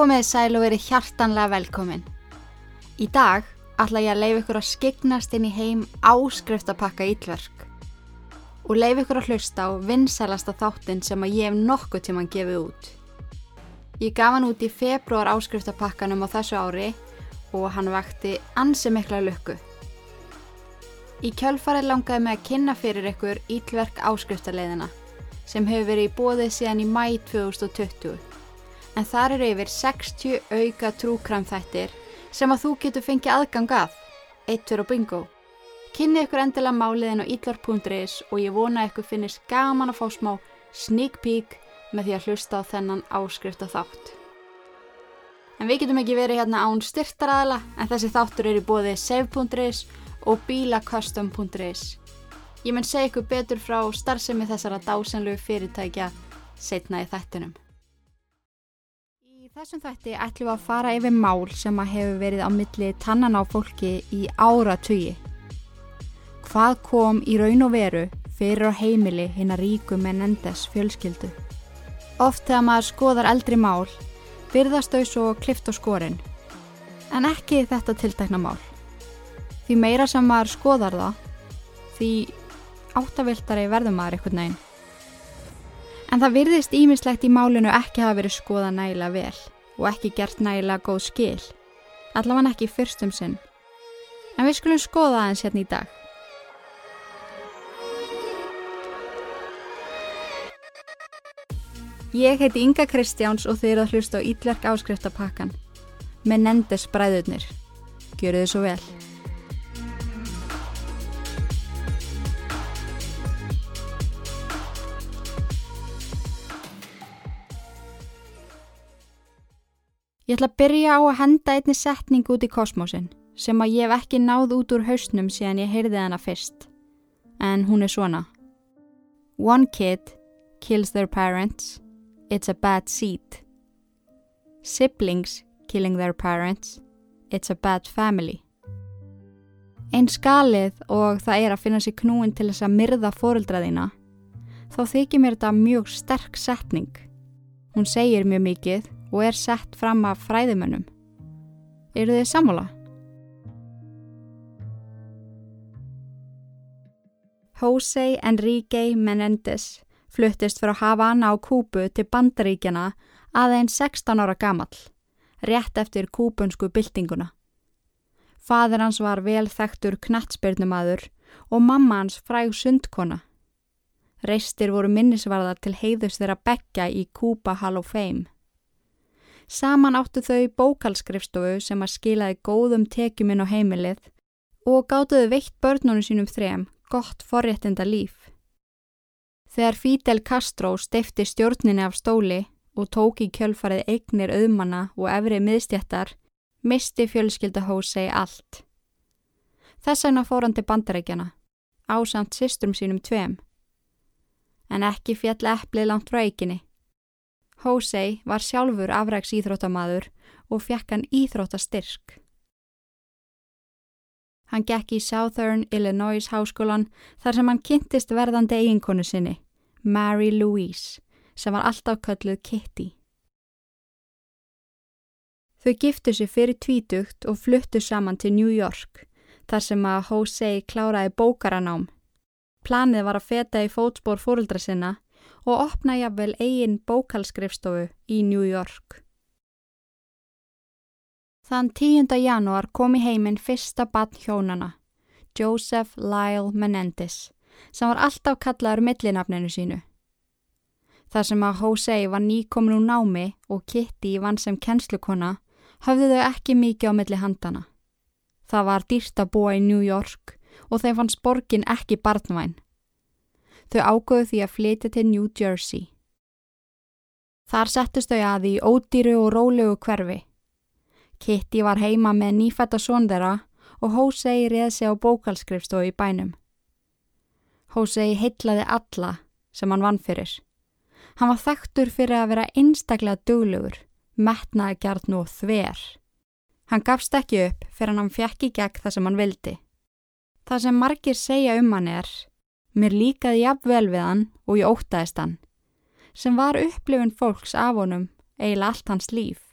Komið sæl og verið hjartanlega velkomin. Í dag ætla ég að leifa ykkur að skyggnast inn í heim áskriftapakka ítlverk og leifa ykkur að hlusta á vinsælasta þáttinn sem að ég hef nokkuð tíman gefið út. Ég gaf hann út í februar áskriftapakkanum á þessu ári og hann vakti ansi mikla lukku. Í kjölfarið langaði mig að kynna fyrir ykkur ítlverk áskriftarleiðina sem hefur verið í bóðið síðan í mæ 2020 en þar eru yfir 60 auka trúkramþættir sem að þú getur fengið aðgang að, eittur og bingo. Kynni ykkur endilega máliðin á ítlar.is og ég vona ykkur finnist gaman að fá smá sneak peek með því að hlusta á þennan áskrifta þátt. En við getum ekki verið hérna án styrtaraðala en þessi þáttur er í bóði save.is og bílacustom.is. Ég mun segja ykkur betur frá starfsemi þessara dásenlu fyrirtækja setna í þættinum. Þessum þætti ætlum við að fara yfir mál sem að hefur verið á milli tannan á fólki í áratugi. Hvað kom í raun og veru fyrir á heimili hinn að ríku Menendez fjölskyldu? Oft þegar maður skoðar eldri mál byrðast þau svo klift á skorin. En ekki þetta tiltekna mál. Því meira sem maður skoðar það, því áttavildari verður maður eitthvað neginn. En það virðist ímislegt í málinu ekki hafa verið skoða nægilega vel og ekki gert nægilega góð skil. Allavega ekki fyrstum sinn. En við skulum skoða aðeins hérna í dag. Ég heiti Inga Kristjáns og þið eru að hlusta á Ítverk áskriftapakkan. Menendez bræðurnir. Gjöru þið svo vel. Ég ætla að byrja á að henda einni setning út í kosmosin sem að ég hef ekki náð út úr hausnum síðan ég heyrði hana fyrst. En hún er svona. One kid kills their parents. It's a bad seed. Siblings killing their parents. It's a bad family. Einn skalið og það er að finna sér knúin til þess að myrða fóreldraðina. Þá þykir mér þetta mjög sterk setning. Hún segir mjög mikið og er sett fram af fræðimönnum. Eru þið sammála? Jose Enrique Menendez fluttist frá Havana á Kúbu til Bandaríkjana aðeins 16 ára gamall, rétt eftir kúbunsku byltinguna. Fadur hans var vel þekktur knattspyrnumadur og mamma hans fræg sundkona. Reistir voru minnisvarðar til heiðus þeirra bekka í Kúba Hall of Fame. Saman áttu þau bókalskrifstofu sem að skilaði góðum tekjuminn á heimilið og gátuðu veitt börnunum sínum þrem gott forréttinda líf. Þegar Fidel Castro steifti stjórninni af stóli og tók í kjölfarið eignir auðmanna og efrið miðstjættar, misti fjölskylda Jose allt. Þess vegna fór hann til bandarækjana, ásamt systrum sínum tveim. En ekki fjall eplið langt frá eiginni. Jose var sjálfur afræks íþróttamaður og fekk hann íþróttastyrk. Hann gekk í Southern Illinois háskólan þar sem hann kynntist verðandi eiginkonu sinni, Mary Louise, sem var alltaf kölluð Kitty. Þau giftu sér fyrir tvítugt og fluttu saman til New York, þar sem að Jose kláraði bókaranám. Planið var að feta í fótspór fóröldra sinna og opna jafnvel eigin bókalskrifstofu í New York. Þann 10. janúar kom í heiminn fyrsta bann hjónana, Joseph Lyle Menendez, sem var alltaf kallaður millinafninu sínu. Þar sem að Jose var nýkomin úr námi og Kitty vann sem kennslukona, hafðu þau ekki mikið á milli handana. Það var dýrt að búa í New York og þeim fannst borgin ekki barnvæn. Þau ágöðu því að flytja til New Jersey. Þar settust þau að í ódýru og rólegu hverfi. Kitty var heima með nýfætta són þeirra og Jose reið sig á bókalskrifstofu í bænum. Jose heitlaði alla sem hann vann fyrir. Hann var þekktur fyrir að vera einstaklega duglugur, metnaði gert nú þver. Hann gafst ekki upp fyrir hann fjekk í gegn það sem hann vildi. Það sem margir segja um hann er, mér líkaði jafnvel við hann og ég ótaðist hann, sem var upplifun fólks af honum eiginlega allt hans líf.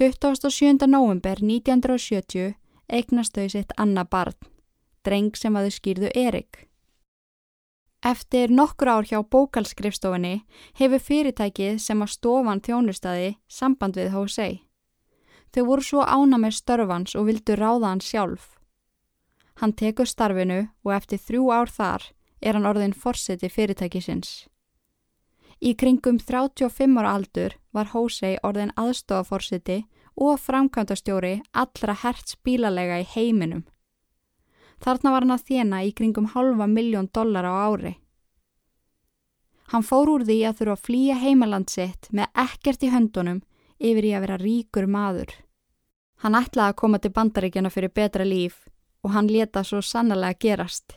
27. november 1970 eignast þau sitt Anna barn, dreng sem að þau skýrðu Erik. Eftir nokkur ár hjá bókalskrifstofinni hefur fyrirtækið sem að stofan þjónustadi samband við Jose. Þau voru svo ána með störfans og vildu ráða hann sjálf. Hann tekur starfinu og eftir þrjú ár þar er hann orðin forseti fyrirtækisins. Í kringum 35 ára aldur var Jose orðin aðstofaforseti og framkvæmdastjóri allra herts bílalega í heiminum. Þarna var hann að þjena í kringum halva miljón dollar á ári. Hann fór úr því að þurfa að flýja heimalandsitt með ekkert í höndunum yfir í að vera ríkur maður. Hann ætlaði að koma til bandaríkjana fyrir betra líf og hann leta svo sannlega gerast.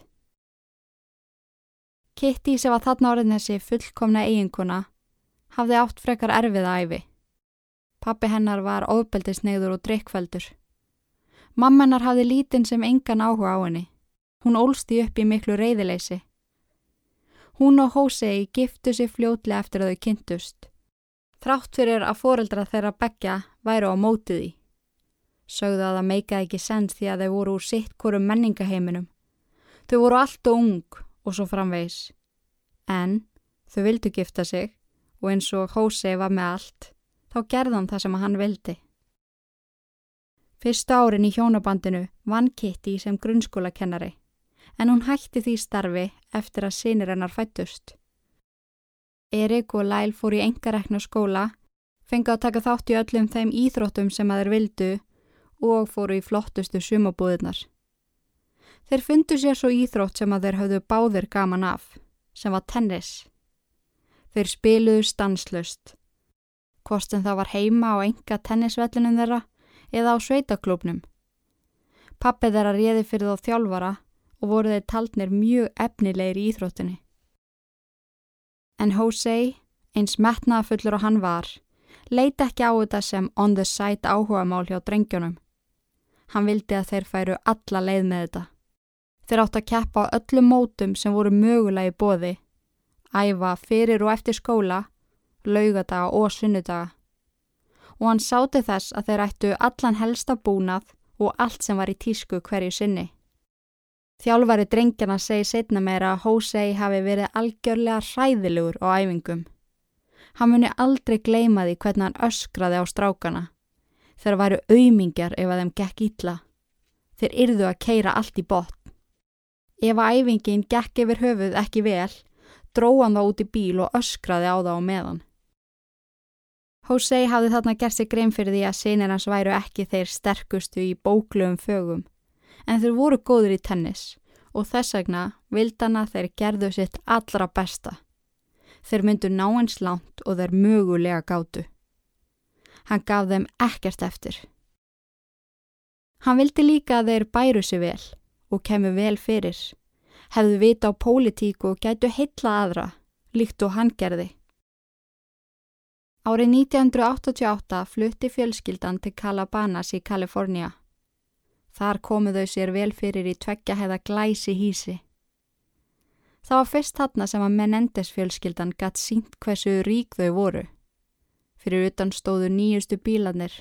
Kitty sem var þarna orðin þessi fullkomna eiginkona hafði átt frekar erfiða æfi. Pappi hennar var ofbeldisneiður og drikkveldur. Mamma hennar hafði lítinn sem engan áhuga á henni. Hún ólsti upp í miklu reyðileysi. Hún og Hósei giftu sér fljótlega eftir að þau kynntust. Þrátt fyrir að foreldra þeirra begja væru á mótið í. Sögðu að það meikaði ekki sens því að þau voru úr sitt hverju menningaheiminum. Þau voru allt og ung og svo framvegs. En þau vildu gifta sig og eins og Hósei var með allt, þá gerðan það sem hann vildi. Fyrstu árin í hjónabandinu vann Kitty sem grunnskólakennari en hún hætti því starfi eftir að sinir hennar fættust. Erik og Læl fór í engarekna skóla, fengi að taka þátt í öllum þeim íþróttum sem að þeir vildu og fóru í flottustu sumabúðunar. Þeir fundu sér svo íþrótt sem að þeir hafðu báðir gaman af, sem var tennis. Þeir spiluðu stanslust. Hvort en það var heima á enga tennisvellunum þeirra eða á sveitaklúpnum. Pappið þeirra réði fyrir þá þjálfara og voru þeir taldnir mjög efnilegir í íþróttinni. En Jose, eins metnaðafullur og hann var, leiti ekki á þetta sem on the side áhuga mál hjá drengjónum. Hann vildi að þeir færu alla leið með þetta. Þeir átt að keppa á öllum mótum sem voru mögulega í bóði, æfa fyrir og eftir skóla, laugadaga og sunnudaga og hann sáti þess að þeir ættu allan helsta búnað og allt sem var í tísku hverju sinni. Þjálfari drengjana segi setna meira að Hósei hafi verið algjörlega hræðilegur á æfingum. Hann muni aldrei gleima því hvernig hann öskraði á strákana. Þeir varu auðmingjar ef að þeim gekk ítla. Þeir yrðu að keira allt í botn. Ef að æfingin gekk yfir höfuð ekki vel, dróðan þá út í bíl og öskraði á það á meðan. Jose hafði þarna gert sig grein fyrir því að sinir hans væru ekki þeir sterkustu í bóklöfum fögum, en þeir voru góður í tennis og þess vegna vildana þeir gerðu sitt allra besta. Þeir myndu ná eins langt og þeir mögulega gátu. Hann gaf þeim ekkert eftir. Hann vildi líka að þeir bæru sig vel og kemur vel fyrir, hefðu vita á pólitíku og gætu heitla aðra, líkt og hann gerði. Árið 1988 flutti fjölskyldan til Calabanas í Kalifornia. Þar komu þau sér vel fyrir í tveggja heiða glæsi hísi. Það var fyrst þarna sem að Menendez fjölskyldan gatt sínt hversu rík þau voru. Fyrir utan stóðu nýjustu bílanir.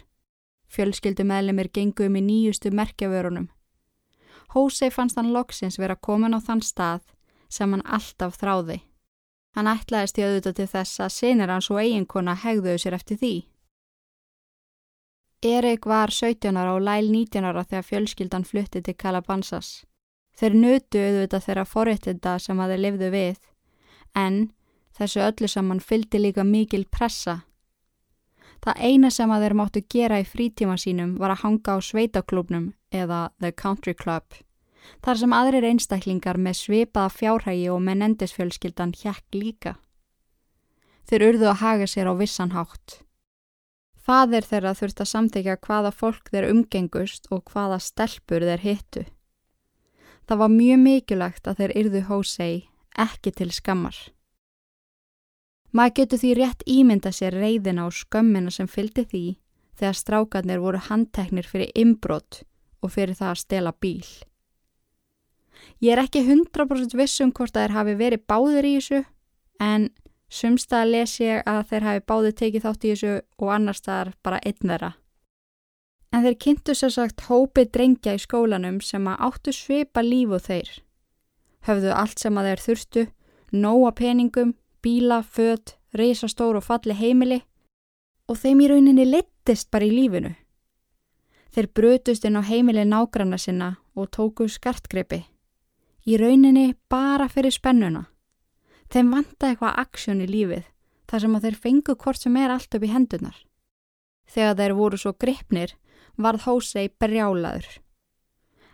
Fjölskyldu meðlemið gengu um í nýjustu merkjavörunum. Hósei fannst hann loksins vera komin á þann stað sem hann alltaf þráði. Hann ætlaðist í auðvitað til þess að sinir hans og eiginkona hegðuðu sér eftir því. Erik var 17 ára og Læl 19 ára þegar fjölskyldan flutti til Calabansas. Þeir nutu auðvitað þeirra forréttinda sem að þeir lifðu við, en þessu öllu saman fylgdi líka mikil pressa. Það eina sem að þeir máttu gera í frítíma sínum var að hanga á sveitaklubnum eða The Country Club þar sem aðrir einstaklingar með svipaða fjárhægi og menendisfjölskyldan hjekk líka. Þeir urðu að haga sér á vissan hátt. Fadir þeirra þurft að samþykja hvaða fólk þeir umgengust og hvaða stelpur þeir hittu. Það var mjög mikilvægt að þeir yrðu hósei ekki til skammar. Maður getur því rétt ímynda sér reyðina og skömmina sem fylgdi því þegar strákarnir voru handteknir fyrir imbrott og fyrir það að stela bíl. Ég er ekki 100% vissum hvort að þeir hafi verið báðir í þessu en sumstað les ég að þeir hafi báðir tekið þátt í þessu og annar staðar bara einn þeirra. En þeir kynntu sér sagt hópi drengja í skólanum sem að áttu svipa líf og þeir. Höfðu allt sem að þeir þurftu, nóa peningum, bíla, född, reysastór og falli heimili og þeim í rauninni leittist bara í lífinu. Þeir brutust inn á heimili nágranna sinna og tóku skartgripi. Í rauninni bara fyrir spennuna. Þeim vanta eitthvað aksjón í lífið þar sem að þeir fengu hvort sem er allt upp í hendunar. Þegar þeir voru svo gripnir varð Hósei berjálaður.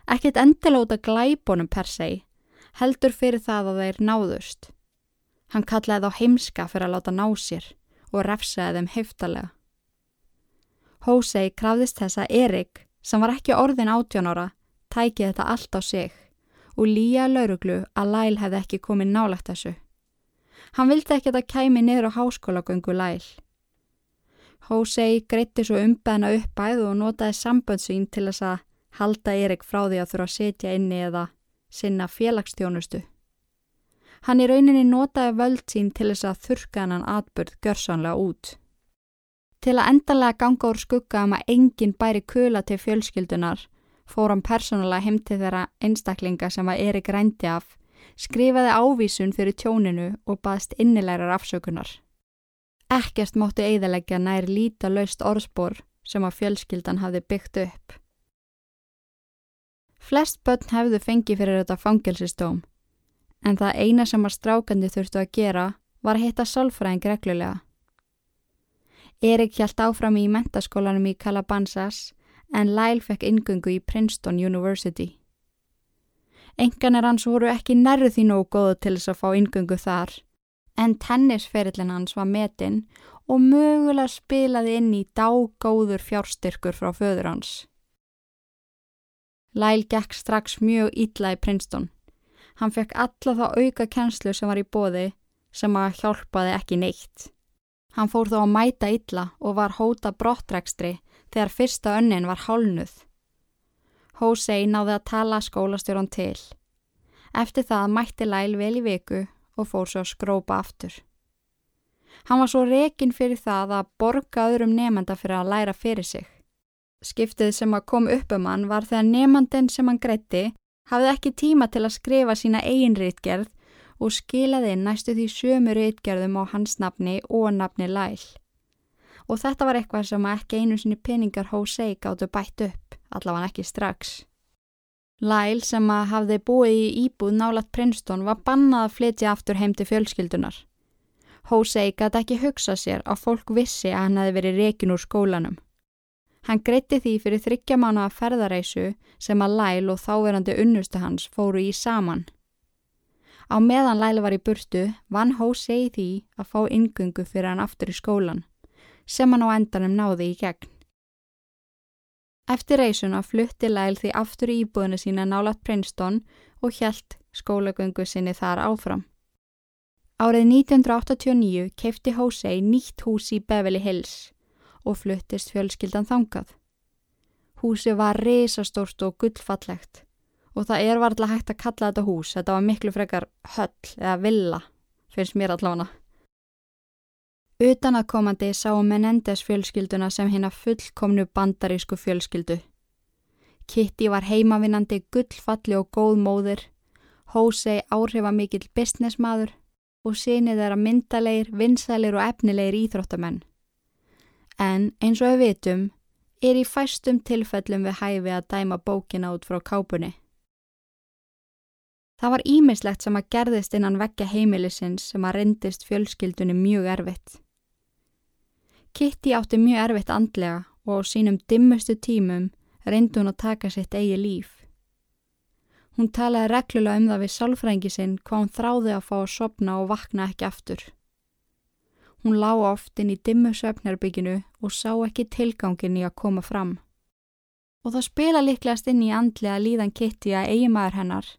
Ekkit endilóta glæbonum per seg, heldur fyrir það að þeir náðust. Hann kallaði þá heimska fyrir að láta ná sér og refsaði þeim heftalega. Hósei krafðist þess að Erik, sem var ekki orðin átjónóra, tækið þetta allt á sig og líja lauruglu að Læl hefði ekki komið nálagt þessu. Hann vildi ekki að það kæmi niður á háskólagöngu Læl. Hósei greitti svo umbeðna uppæð og notaði samböndsvín til þess að halda Erik frá því að þurfa að setja inni eða sinna félagstjónustu. Hann í rauninni notaði völd sín til þess að þurka hann atbyrð görsanlega út. Til að endalega ganga úr skugga um að enginn bæri kula til fjölskyldunar fór hann persónulega heim til þeirra einstaklinga sem að Erik rændi af, skrifaði ávísun fyrir tjóninu og baðst innilegar afsökunar. Ekkert mótti eiðalegja nær líta laust orðspor sem að fjölskyldan hafði byggt upp. Flest börn hefðu fengið fyrir þetta fangelsistóm, en það eina sem að strákandi þurftu að gera var að hitta sálfræðing reglulega. Erik hjælt áfram í mentaskólanum í Calabansas en Lyle fekk ingöngu í Princeton University. Enganir hans voru ekki nærðu því nógu góðu til þess að fá ingöngu þar en tennisferillin hans var metinn og mögulega spilaði inn í dágóður fjárstyrkur frá föður hans. Lyle gekk strax mjög ítla í Princeton. Hann fekk alla þá auka kjenslu sem var í bóði sem að hjálpaði ekki neitt. Hann fór þó að mæta ítla og var hóta brottrækstri þegar fyrsta önnin var hálnuð. Hosei náði að tala skólastjóran til. Eftir það mætti Lyle vel í viku og fór svo að skrópa aftur. Hann var svo rekin fyrir það að borga öðrum nefnda fyrir að læra fyrir sig. Skiptið sem að kom upp um hann var þegar nefnandin sem hann greitti hafði ekki tíma til að skrifa sína eigin rítgerð og skilaði næstu því sömu rítgerðum á hans nafni og nafni Læl. Og þetta var eitthvað sem ekki einu sinni peningar Hosei gáttu bætt upp, allavega ekki strax. Lyle sem að hafði búið í íbúð nálat Princeton var bannað að flytja aftur heim til fjölskyldunar. Hosei gæti ekki hugsa sér að fólk vissi að hann hefði verið rekin úr skólanum. Hann greitti því fyrir þryggja mánu að ferðareisu sem að Lyle og þáverandi unnustu hans fóru í saman. Á meðan Lyle var í burtu vann Hosei því að fá yngungu fyrir hann aftur í skólan sem hann á endanum náði í gegn. Eftir reysuna flutti Lyle því aftur í íbúðinu sína nálat Princeton og hjælt skólagöngu sinni þar áfram. Árið 1989 kefti Hosei nýtt hús í Beverly Hills og fluttist fjölskyldan þangað. Húsi var risastórt og gullfallegt og það er varðlega hægt að kalla þetta hús, þetta var miklu frekar höll eða villa, finnst mér allavega. Utanakomandi sáu Menendez fjölskylduna sem hérna fullkomnu bandarísku fjölskyldu. Kitty var heimavinnandi gullfalli og góð móðir, Hosei áhrifamikill businessmaður og sinið þeirra myndalegir, vinsælir og efnilegir íþróttamenn. En eins og við vitum er í fæstum tilfellum við hæfi að dæma bókina út frá kápunni. Það var ímislegt sem að gerðist innan vekja heimilisins sem að reyndist fjölskyldunni mjög erfitt. Kitty átti mjög erfitt andlega og á sínum dimmustu tímum reyndi hún að taka sitt eigi líf. Hún talaði reglulega um það við sálfrængi sinn hvað hún þráði að fá að sopna og vakna ekki aftur. Hún lág oft inn í dimmu söfnarbygginu og sá ekki tilgangin í að koma fram. Og það spila líklegast inn í andlega líðan Kitty að eigimæður hennar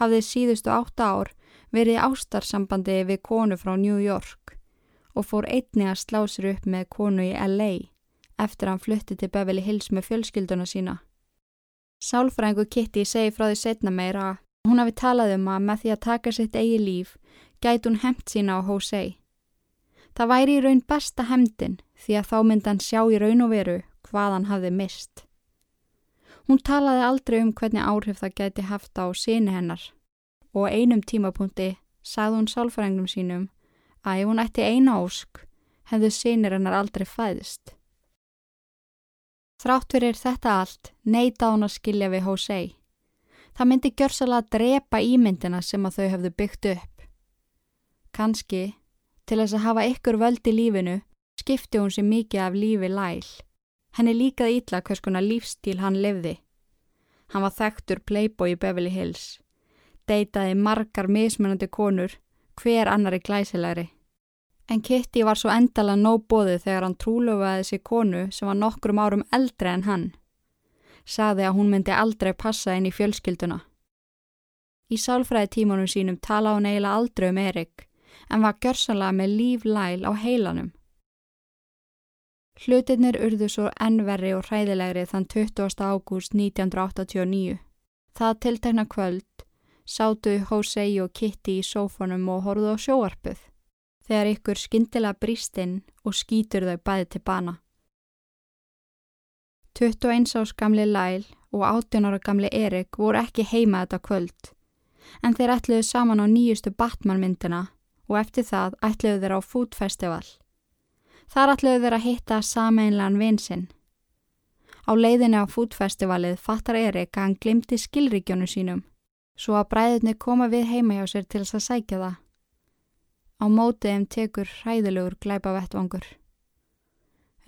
hafði síðustu átta ár verið ástarsambandi við konu frá New York og fór einni að slá sér upp með konu í LA eftir að hann flutti til Beverly Hills með fjölskylduna sína. Sálfrængu Kitty segi frá því setna meira að hún hafi talað um að með því að taka sitt eigi líf gæti hún hemt sína á Hosei. Það væri í raun besta hemdin því að þá myndi hann sjá í raun og veru hvað hann hafði mist. Hún talaði aldrei um hvernig áhrif það gæti haft á síni hennar og einum tímapunkti sagði hún sálfrængum sínum að ef hún ætti eina ósk hefðu sínir hennar aldrei fæðist. Þrátt fyrir þetta allt neyta hún að skilja við Hosei. Það myndi gjörsalega að drepa ímyndina sem að þau hefðu byggt upp. Kanski, til þess að hafa ykkur völd í lífinu, skipti hún sér mikið af lífi læl. Henni líkaði ítla hvers konar lífstíl hann lifði. Hann var þekktur playboy í Beverly Hills. Deitaði margar mismunandi konur, hver annari glæsilegri. En Kitty var svo endala nóg bóðið þegar hann trúlofaði sér konu sem var nokkrum árum eldri en hann. Saði að hún myndi aldrei passa inn í fjölskylduna. Í sálfræði tímanum sínum tala hún eiginlega aldrei um Erik en var gjörsanlega með líflæl á heilanum. Hlutirnir urðu svo ennverri og hræðilegri þann 20. ágúst 1989. Það tiltekna kvöld sátu Hosei og Kitty í sófanum og horfðu á sjóarpuð þegar ykkur skindilega brístinn og skýtur þau bæði til bana. 21 ás gamli Lyle og 18 ára gamli Erik voru ekki heima þetta kvöld en þeir ætluðu saman á nýjustu Batman myndina og eftir það ætluðu þeir á Food Festival. Þar ætluðu þeir að hitta sameinlegan vinsinn. Á leiðinni á fútfestivalið fattar Erik að hann glimti skilríkjónu sínum, svo að bræðinni koma við heima hjá sér til þess að sækja það. Á mótiðum tekur hræðilegur glæpa vettvangur.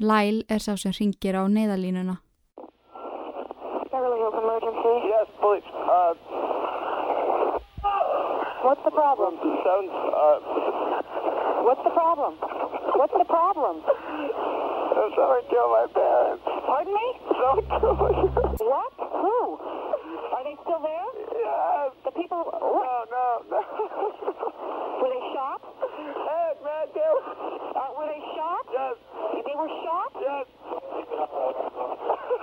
Lyle er sá sem ringir á neðalínuna. Yes, please. Uh, What's the problem? sounds, uh, What's the problem? What's the problem? someone killed my parents. Pardon me? Killed my parents. What? Who? Are they still there? Yes. The people. No, What? no, no. Were they shot? Hey, man, kill. Uh, were they shot? Yes, They were shot? yes.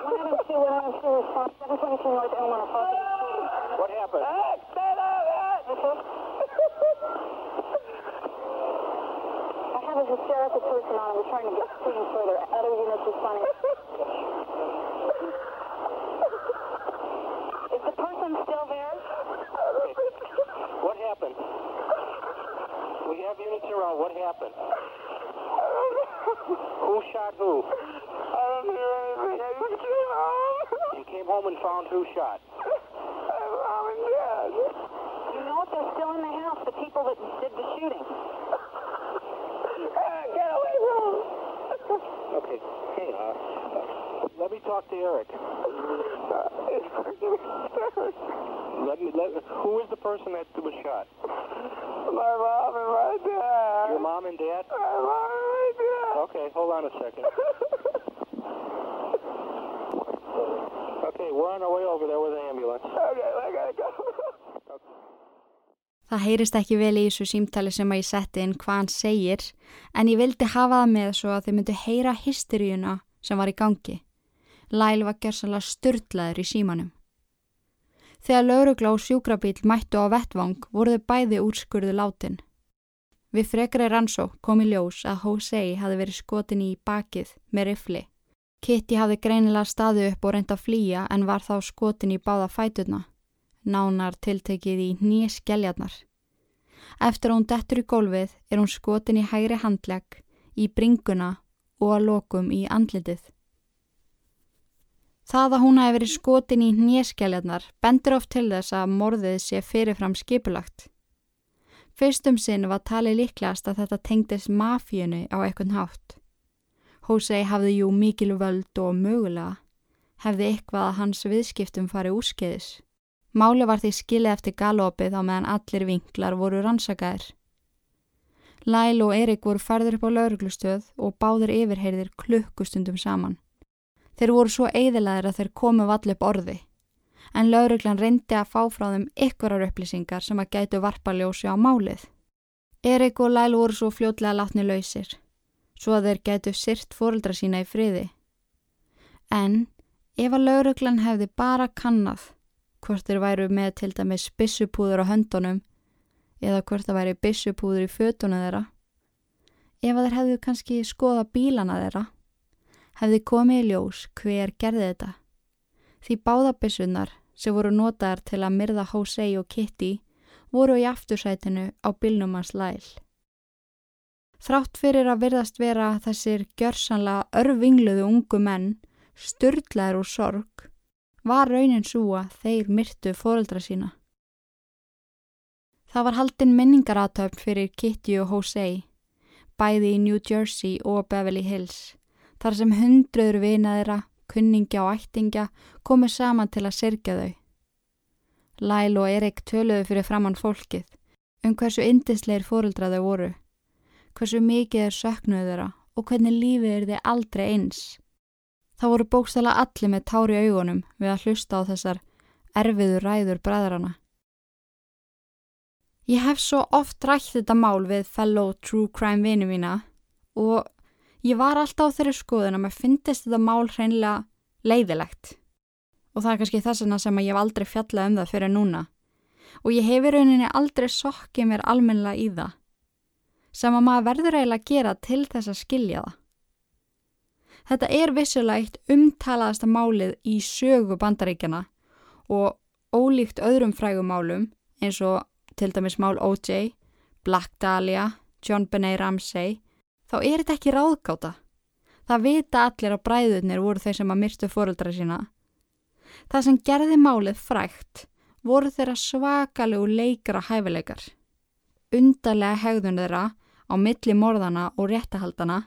102, 102, response 722 North Elmore, parking. What happened? Hey, I have a hysterical person on. We're trying to get things further. Other units responding. Is the person still there? What happened? We have units around. What happened? Who shot who? I don't hear anything. I just came home. You came home and found who shot? My mom and dad. You know if they're still in the house, the people that did the shooting. Get away from him. Okay. Hey, uh, let me talk to Eric. let me, let, who is the person that was shot? My mom and my dad. Your mom and dad? My mom and my dad. Okay, hold on a second. okay, we're on our way over there with the ambulance. Okay, I gotta go. Það heyrist ekki vel í þessu símtali sem að ég setti inn hvað hann segir en ég vildi hafa það með svo að þið myndu heyra hysteríuna sem var í gangi. Lyle var gerðsannlega styrlaður í símanum. Þegar laurugla og sjúkrabíl mættu á vettvang voru þau bæði úrskurðu látin. Við frekri rannsó kom í ljós að Hosei hafi verið skotin í bakið með rifli. Kitty hafi greinilega staðu upp og reynda að flýja en var þá skotin í báða fæturna nánar tiltekið í nýskelljarnar. Eftir að hún dettur í gólfið er hún skotin í hægri handlegg, í bringuna og að lokum í andlitið. Það að hún hafi verið skotin í nýskelljarnar bendur oft til þess að morðið sé fyrirfram skipulagt. Fyrstum sinn var talið líklegast að þetta tengdist mafíunu á eitthvað hátt. Hosei hafði jú mikil völd og mögulega hefði eitthvað að hans viðskiptum farið úrskeiðis. Máli var því skilið eftir galopið á meðan allir vinklar voru rannsakaðir. Lyle og Erik voru færður upp á lauruglustöð og báður yfirheyrðir klukkustundum saman. Þeir voru svo eiðilaðir að þeir komu vall upp orði, en lauruglan reyndi að fá frá þeim ykkurar upplýsingar sem að gætu varpaljósi á málið. Erik og Lyle voru svo fljótlega látni lausir, svo að þeir gætu syrt fóreldra sína í friði. En ef að lauruglan hefði bara kannað hvort þeir væru með til dæmis bissupúður á höndunum eða hvort það væri bissupúður í fötunum þeirra. Ef þeir hefðu kannski skoða bílana þeirra, hefði komið í ljós hver gerði þetta. Því báðabissunar sem voru notaðar til að myrða Jose og Kitty voru í aftursætinu á bylnum hans læl. Þrátt fyrir að virðast vera þessir gjörsanlega örvingluðu ungu menn, styrlaður úr sorg, var raunin svo að þeir myrtu fóreldra sína. Það var haldinn minningaratöfn fyrir Kitty og Jose, bæði í New Jersey og Beverly Hills, þar sem hundruður vinaðira, kunningja og ættingja komu saman til að sirkja þau. Lyle og Erik töluðu fyrir framann fólkið um hversu indisleir fóreldra þau voru, hversu mikið er söknuð þeirra og hvernig lífið er þið aldrei eins. Það voru bókstala allir með tári augunum við að hlusta á þessar erfiðu ræður bræðrana. Ég hef svo oft rætt þetta mál við fellow true crime vinu mína og ég var alltaf á þeirri skoðun að maður finnist þetta mál hreinlega leiðilegt og það er kannski þess vegna sem ég hef aldrei fjallað um það fyrir núna og ég hef í rauninni aldrei sokkið mér almennilega í það sem að maður verður eiginlega að gera til þess að skilja það. Þetta er vissulegt umtalaðasta málið í sögu bandaríkjana og ólíkt öðrum frægumálum eins og til dæmis mál O.J., Black Dahlia, John Benet Ramsey, þá er þetta ekki ráðgáta. Það vita allir að bræðurnir voru þeir sem að myrstu fóröldra sína Það sem gerði málið frægt voru þeirra svakalegu leikara hæfileikar. Undarlega hegðun þeirra á milli morðana og réttahaldana,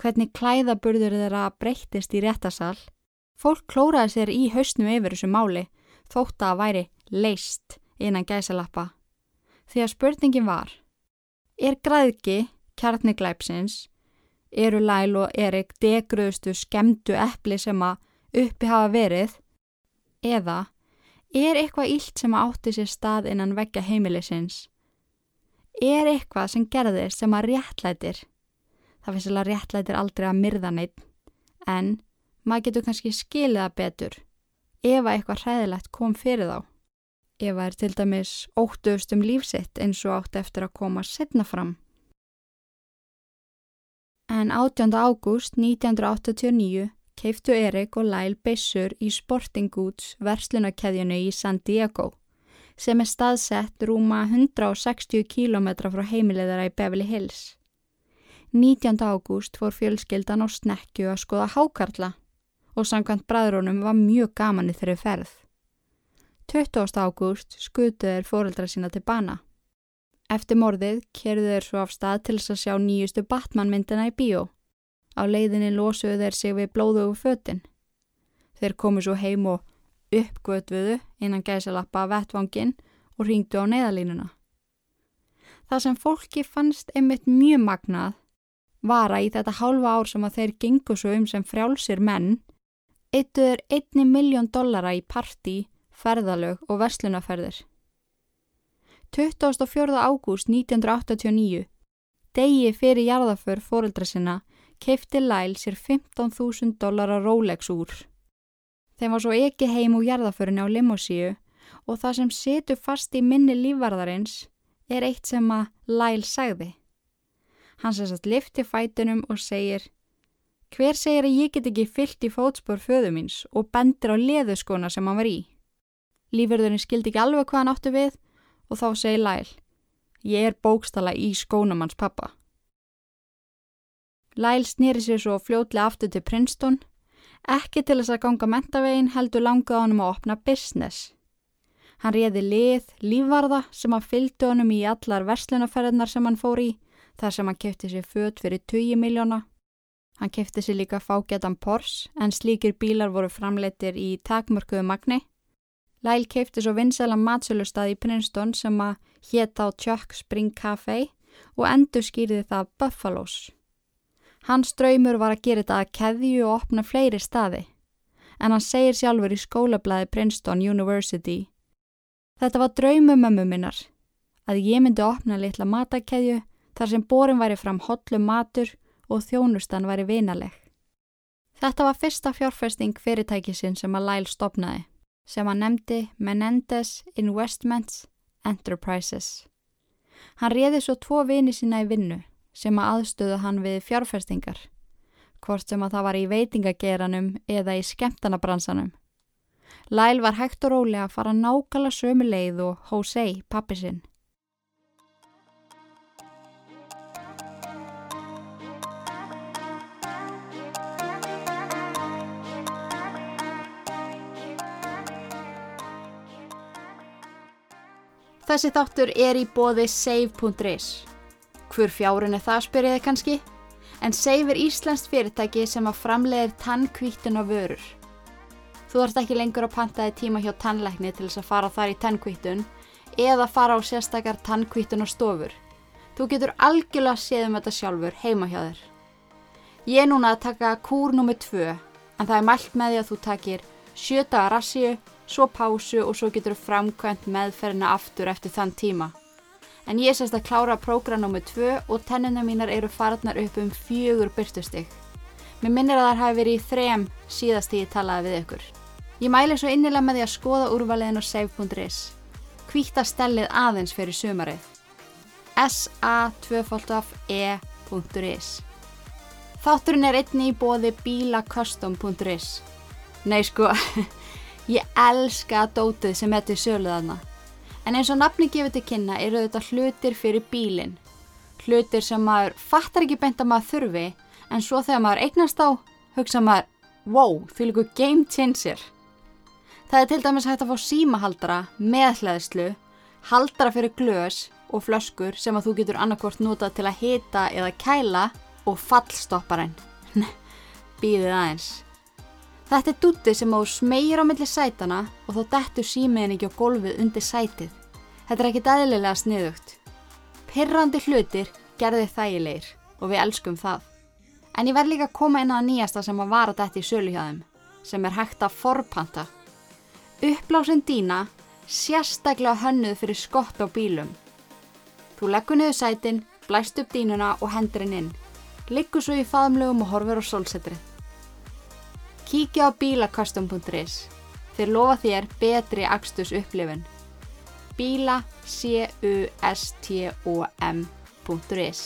hvernig klæðaburður þeirra breyttist í réttasal, fólk klóraði sér í hausnum yfir þessu máli þótt að væri leist innan gæsalappa. Því að spurningin var, er græðki kjarniglæpsins, eru Læl og Erik degruðustu skemdu eppli sem að uppi hafa verið Eða er eitthvað ílt sem átti sér stað innan vekja heimilisins? Er eitthvað sem gerðist sem að réttlætir? Það finnst alveg réttlætir aldrei að myrða neitt, en maður getur kannski skiliða betur ef að eitthvað hræðilegt kom fyrir þá. Ef að er til dæmis óttust um lífsitt eins og átti eftir að koma setna fram. En 18. ágúst 1989 keiftu Erik og Lyle Bissur í Sporting Goods verslunarkeðjunu í San Diego sem er staðsett rúma 160 km frá heimilegðara í Beverly Hills. 19. ágúst fór fjölskyldan á snekju að skoða hákarla og samkvæmt bræðrónum var mjög gaman í þeirri ferð. 20. ágúst skutuður fóreldra sína til bana. Eftir morðið kerðu þeir svo af stað til þess að sjá nýjustu Batman myndina í bíó. Á leiðinni losuðu þeir sig við blóðugu föttin. Þeir komu svo heim og uppgötvuðu innan gæsalappa vettvangin og ringdu á neðalínuna. Það sem fólki fannst einmitt mjög magnað var að í þetta hálfa ár sem að þeir gengu svo um sem frjálsir menn eittuður einni miljón dollara í parti, ferðalög og verslunaferðir. 24. ágúst 1989, degi fyrir jarðaför fóreldra sinna, keifti Lyle sér 15.000 dólar að Rolex úr. Þeim var svo ekki heim úr jarðaförinni á limosíu og það sem setur fast í minni lífvarðarins er eitt sem að Lyle sagði. Hann sess að lifti fætunum og segir Hver segir að ég get ekki fyllt í fótspór föðu míns og bendir á leðuskona sem hann var í? Lífverðurinn skildi ekki alveg hvað hann áttu við og þá segir Lyle Ég er bókstala í skónum hans pappa. Lyle snýri sér svo fljótlega aftur til Princeton, ekki til þess að ganga mentavegin heldur langað honum að opna business. Hann réði lið, lífvarða sem að fylgdu honum í allar verslunaferðnar sem hann fór í, þar sem hann kefti sér född fyrir 20 miljóna. Hann kefti sér líka fágetan Porsche en slíkir bílar voru framleitir í takmörkuðu magni. Lyle kefti svo vinsæla matsölustad í Princeton sem að hétt á Chuck Spring Café og endur skýrði það Buffalo's. Hans draumur var að gera þetta að keðju og opna fleiri staði, en hann segir sjálfur í skólablaði Princeton University. Þetta var draumu mömmu minnar, að ég myndi opna litla matakeðju þar sem borin væri fram hotlum matur og þjónustan væri vinaleg. Þetta var fyrsta fjárfesting fyrirtækisinn sem að Lyle stopnaði, sem hann nefndi Menendez Investments Enterprises. Hann réði svo tvo vini sína í vinnu sem að aðstöða hann við fjárfestingar, hvort sem að það var í veitingageranum eða í skemmtanabransanum. Lyle var hægt og rólega að fara nákvæmlega sömu leið og Jose, pappi sinn. Þessi þáttur er í bóði save.is. Hver fjárun er það spyriði kannski? En Save er íslenskt fyrirtæki sem að framleiðir tannkvíttun á vörur. Þú ert ekki lengur að pantaði tíma hjá tannleikni til þess að fara þar í tannkvíttun eða fara á sérstakar tannkvíttun á stofur. Þú getur algjörlega séð um þetta sjálfur heima hjá þér. Ég er núna að taka kúr nr. 2 en það er mælt með því að þú takir 7 dagar rassíu, svo pásu og svo getur framkvæmt meðferðina aftur eftir þann tíma. En ég sérst að klára prógram nr. 2 og tennuna mínar eru farnar upp um fjögur byrtustig. Mér minnir að það hafi verið í þrem síðast því ég talaði við ykkur. Ég mæli svo innilega með því að skoða úrvaliðin á save.is. Kvíta stellið aðeins fyrir sumarið. sa2e.is Þátturinn er einni í bóði bílacustom.is Nei sko, ég elska dótið sem er til söluðaðna. En eins og nafni gefið til kynna eru þetta hlutir fyrir bílinn. Hlutir sem maður fattar ekki beint að maður þurfi, en svo þegar maður eignast á, hugsa maður, wow, því líku game changer. Það er til dæmis hægt að fá símahaldara, meðhleðslu, haldara fyrir glös og flöskur sem að þú getur annarkvort notað til að hita eða kæla og fallstopparinn. Býðið aðeins. Þetta er dútti sem á smegir á milli sætana og þá dettur símiðin ekki á gólfið undir sætið. Þetta er ekki dæðilega sniðugt. Pirrandi hlutir gerði þægilegir og við elskum það. En ég verð líka að koma inn að nýjasta sem að vara þetta í sölu hjá þeim, sem er hægt að forpanta. Uppblásin dýna, sérstaklega hönnuð fyrir skott á bílum. Þú leggur niður sætin, blæst upp dýnuna og hendur henn inn. Liggur svo í faðumlegum og horfur á sólsetrið. Kíkja á bílacustom.is. Þeir lofa þér betri axtus upplifun. bíla-c-u-s-t-o-m.is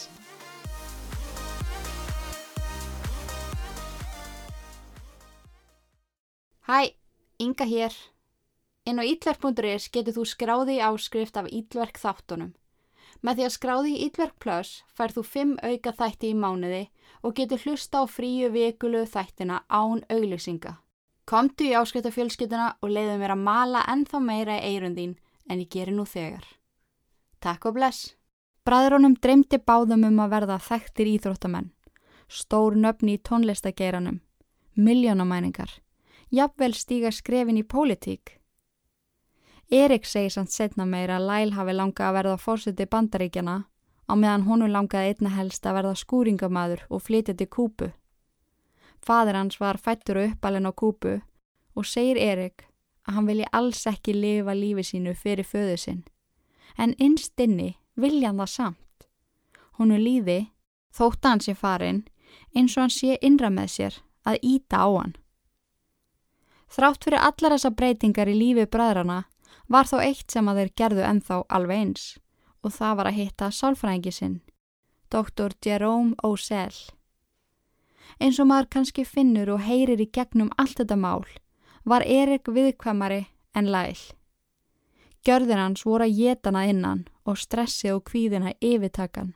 Hæ, Inga hér. Inn á ítverk.is getur þú skráði áskrift af ítverk þáttunum. Með því að skráði í Ítverk Plus fær þú 5 auka þætti í mánuði og getur hlusta á fríu vikulu þættina án auglýsinga. Komdu í áskriftarfjölskytuna og leiðu mér að mala ennþá meira í eirun þín en ég geri nú þegar. Takk og bless. Bræðrónum dreymdi báðum um að verða þekktir íþróttamenn, stór nöfni í tónlistageiranum, miljónamæningar, jafnvel stíga skrefin í pólitík. Erik segi samt setna meira að Lyle hafi langað að verða fórseti bandaríkjana á meðan honum langaði einna helst að verða skúringamadur og flytja til Kúpu. Fadir hans var fættur uppalinn á Kúpu og segir Erik að hann vilji alls ekki lifa lífi sínu fyrir föðu sinn. En innst inni vilja hann það samt. Honu líði, þótt hann sé farin, eins og hann sé innra með sér að íta á hann. Þrátt fyrir allar þessa breytingar í lífi bræðrana var þó eitt sem að þeir gerðu enþá alveg eins og það var að hitta sálfræðingi sinn, doktor Jerome O'Sell. Eins og maður kannski finnur og heyrir í gegnum allt þetta mál var Erik viðkvæmari en læl. Gjörðir hans voru að getana innan og stressi og kvíðina yfirtakan.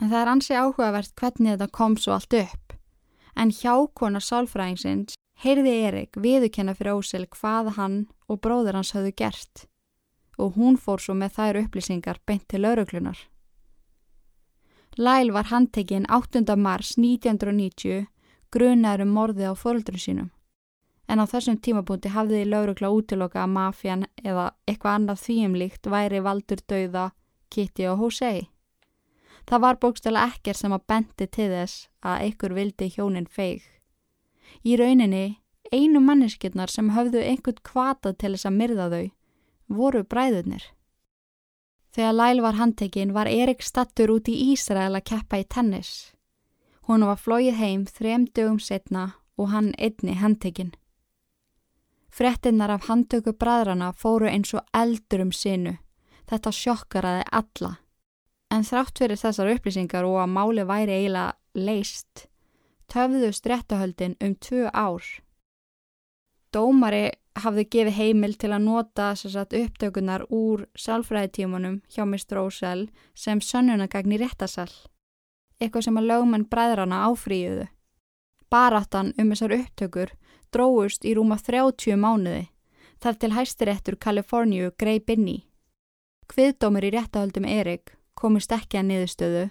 En það er ansi áhugavert hvernig þetta kom svo allt upp. En hjákona sálfræðingsins heyrði Erik viðukenna fyrir Ósel hvað hann og bróður hans hafðu gert og hún fór svo með þær upplýsingar beint til lauruglunar. Lyle var handtekinn 8. mars 1990 grunaður um morðið á fóröldru sínum en á þessum tímabúndi hafði laurugla útiloka að mafjan eða eitthvað annað þvíumlíkt væri valdur dauða Kitty og Jose. Það var bókstala ekkert sem að bendi til þess að einhver vildi hjónin feig. Í rauninni, einu manneskirnar sem höfðu einhvern kvata til þess að myrða þau, voru bræðurnir. Þegar Lyle var handtekinn var Erik stattur út í Ísrael að keppa í tennis. Hún var flóið heim þrem dögum setna og hann einni handtekinn. Frettinnar af handtöku bræðrana fóru eins og eldur um sinu. Þetta sjokkaraði alla. En þrátt fyrir þessar upplýsingar og að máli væri eiginlega leist, töfðust réttahöldin um tvö ár. Dómari hafði gefið heimil til að nota sagt, upptökunar úr sálfræðitímanum hjá Mr. O'Sell sem sönnunagagn í réttasall. Eitthvað sem að lögmenn bræðrana áfríuðu. Baráttan um þessar upptökur dróðust í rúma 30 mánuði þar til hæstiréttur Kaliforníu greip inn í. Kviðdómur í réttahöldum Erik komist ekki að niðurstöðu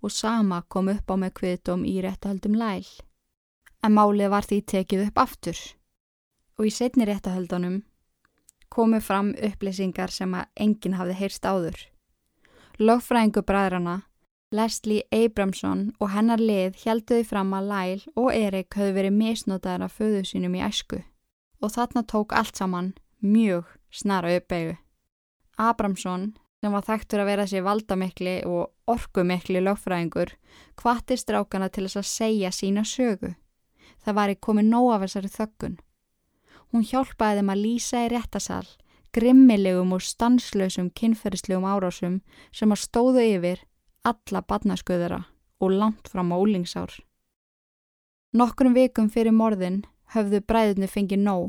og sama kom upp á með kviðdóm í réttahöldum Læl. En málið var því tekið upp aftur og í setni réttahöldunum komu fram upplýsingar sem að enginn hafði heyrst áður. Lögfræðingu bræðrana, Leslie Abramson og hennar lið helduði fram að Lyle og Erik höfðu verið misnotaðar af föðu sínum í æsku og þarna tók allt saman mjög snara uppeygu. Abramson, sem var þekktur að vera þessi valdamikli og orkumikli lögfræðingur, hvattist rákana til þess að segja sína sögu. Það var í komið nóg af þessari þöggun. Hún hjálpaði þeim að lýsa í réttasal, grimmilegum og stanslausum kynferðislegum árásum sem að stóðu yfir alla badnasköðura og langt fram á úlingsár. Nokkrum vikum fyrir morðin höfðu bræðunni fengið nóg.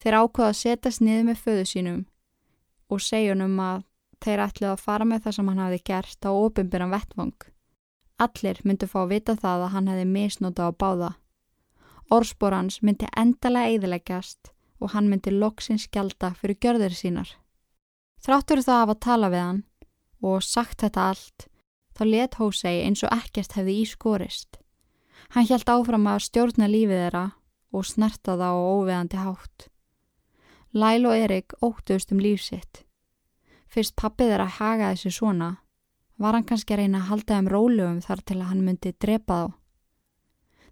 Þeir ákvaða að setjast niður með föðu sínum og segjunum að þeir ætlaði að fara með það sem hann hafi gert á ofinbyrjan vettvang. Allir myndu fá að vita það að hann hefði misnóta á báða. Orspor hans myndi endalega eiðileggjast og hann myndi loksins skjalda fyrir gjörður sínar. Þráttur það af að tala við hann og sagt þetta allt, þá let Hósei eins og ekkert hefði ískorist. Hann hjælt áfram að stjórna lífið þeirra og snerta það á óveðandi hátt. Læl og Erik óttuðust um lífsitt. Fyrst pappið þeirra hagaði sér svona, var hann kannski að reyna að halda þeim rólugum þar til að hann myndi drepa þá.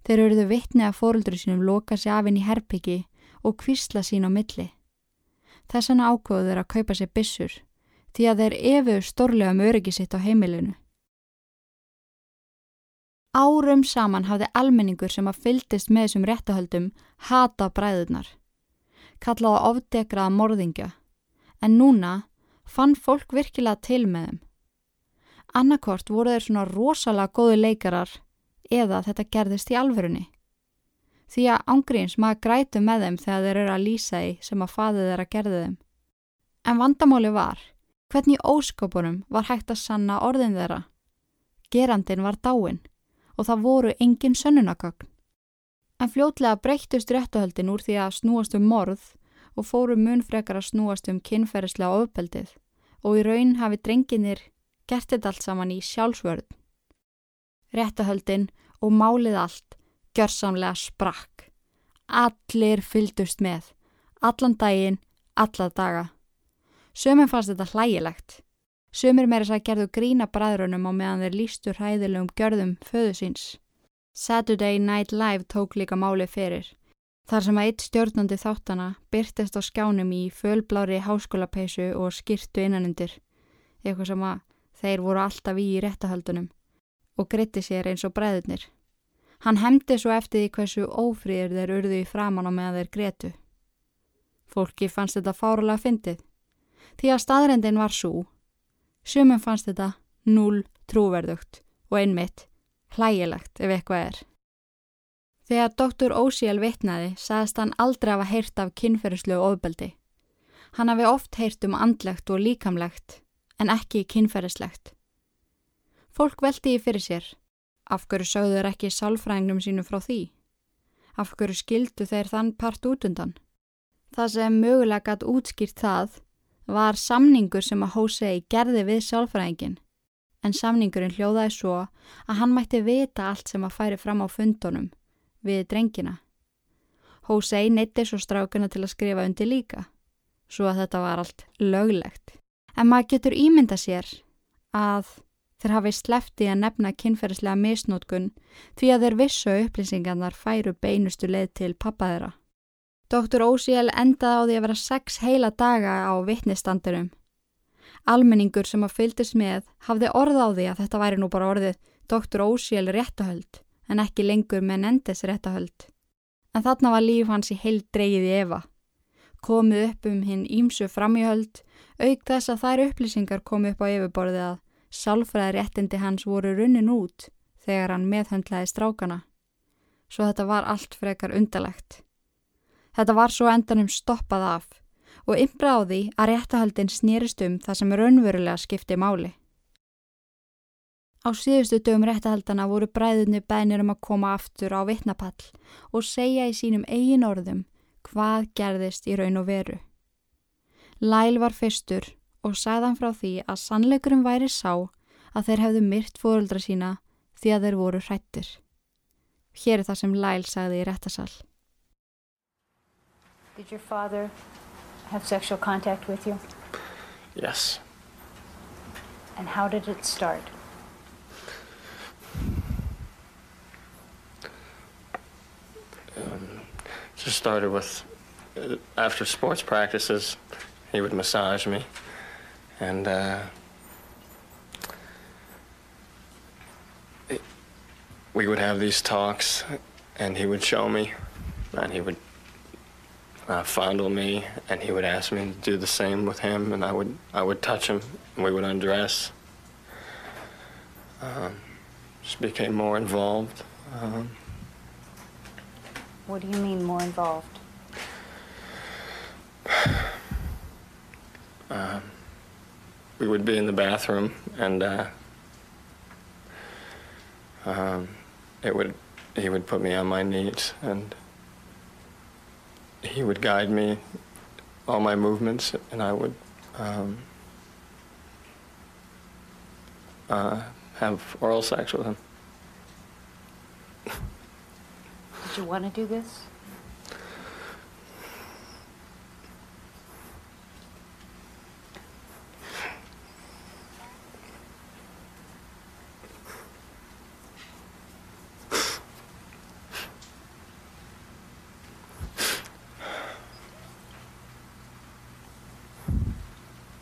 Þeir eruðu vittni að fóröldru sínum loka sér af inn í herbyggi og kvísla sín á milli. Þessan ákvöðu þeir að kaupa sér bissur því að þeir efuðu stórlega um öryggi sitt á heimilinu. Árum saman hafði almenningur sem að fyldist með þessum réttahöldum hata bræðunar. Kallaða ofdegraða morðingja. En núna fann fólk virkilega til með þeim. Annarkort voru þeir svona rosalega góði leikarar eða þetta gerðist í alverunni. Því að ángríns maður grætu með þeim þegar þeir eru að lýsa í sem að faðið þeirra gerði þeim. En vandamáli var, hvernig óskopunum var hægt að sanna orðin þeirra. Gerandin var dáin og það voru engin sönnunagögn. En fljótlega breyttust réttuhöldin úr því að snúast um morð og fóru munfrekar að snúast um kynferðislega ofbeldið og í raun hafi drenginir gert þetta allt saman í sjálfsvörð réttahöldin og málið allt gjörsamlega sprakk. Allir fyldust með, allan daginn, alla daga. Sumir fannst þetta hlægilegt. Sumir meira að gerðu grína bræðrunum á meðan þeir lístur hæðilegum gjörðum föðu síns. Saturday Night Live tók líka málið fyrir. Þar sem að eitt stjórnandi þáttana byrtist á skjánum í fölblári háskólapeisu og skirtu innanundir. Eitthvað sem að þeir voru alltaf í réttahöldunum og gritti sér eins og bræðurnir. Hann hemdi svo eftir því hversu ófrýðir þeir urðu í framann á meðan þeir gretu. Fólki fannst þetta fárulega fyndið, því að staðrendin var svo. Sumum fannst þetta núl trúverðugt og einmitt hlægilegt ef eitthvað er. Þegar doktor Ósíel vitnaði sagðist hann aldrei hafa heyrt af kynferðislu og ofbeldi. Hann hafi oft heyrt um andlegt og líkamlegt en ekki kynferðislegt. Fólk veldi í fyrir sér. Af hverju sögður ekki sálfræðingnum sínu frá því? Af hverju skildu þeir þann part út undan? Það sem mögulega gætt útskýrt það var samningur sem að Hosei gerði við sálfræðingin. En samningurinn hljóðaði svo að hann mætti vita allt sem að færi fram á fundunum við drengina. Hosei neytti svo strákuna til að skrifa undir líka, svo að þetta var allt löglegt. En maður getur ímynda sér að Þeir hafi slefti að nefna kynferðislega misnótkun því að þeir vissu upplýsingarnar færu beinustu leið til pappa þeirra. Dr. Ósíel endaði á því að vera sex heila daga á vittnistandurum. Almenningur sem að fylgdist með hafði orð á því að þetta væri nú bara orðið Dr. Ósíel réttahöld en ekki lengur með nendes réttahöld. En þarna var líf hans í heil dreyið í Eva. Komið upp um hinn ímsu framíhöld, auk þess að þær upplýsingar komið upp á yfirborðið að Sálfræðiréttindi hans voru runnin út þegar hann meðhöndlaði strákana. Svo þetta var allt frekar undalegt. Þetta var svo endanum stoppað af og ymbra á því að réttahaldin snýrist um það sem raunverulega skipti máli. Á síðustu dögum réttahaldana voru bræðunni bænir um að koma aftur á vittnapall og segja í sínum eigin orðum hvað gerðist í raun og veru. Læl var fyrstur og sagðan frá því að sannleikurinn væri sá að þeir hefðu myrt fóruldra sína því að þeir voru hrættir. Hér er það sem Læl sagði í réttasal. Did your father have sexual contact with you? Yes. And how did it start? Just started with, uh, after sports practices, he would massage me. And uh, it- we would have these talks, and he would show me, and he would uh, fondle me, and he would ask me to do the same with him, and I would I would touch him, and we would undress. Um, just became more involved. Um, What do you mean more involved? um, we would be in the bathroom and uh, um, it would he would put me on my knees and he would guide me all my movements and I would um, uh, have oral sex with him. Did you want to do this?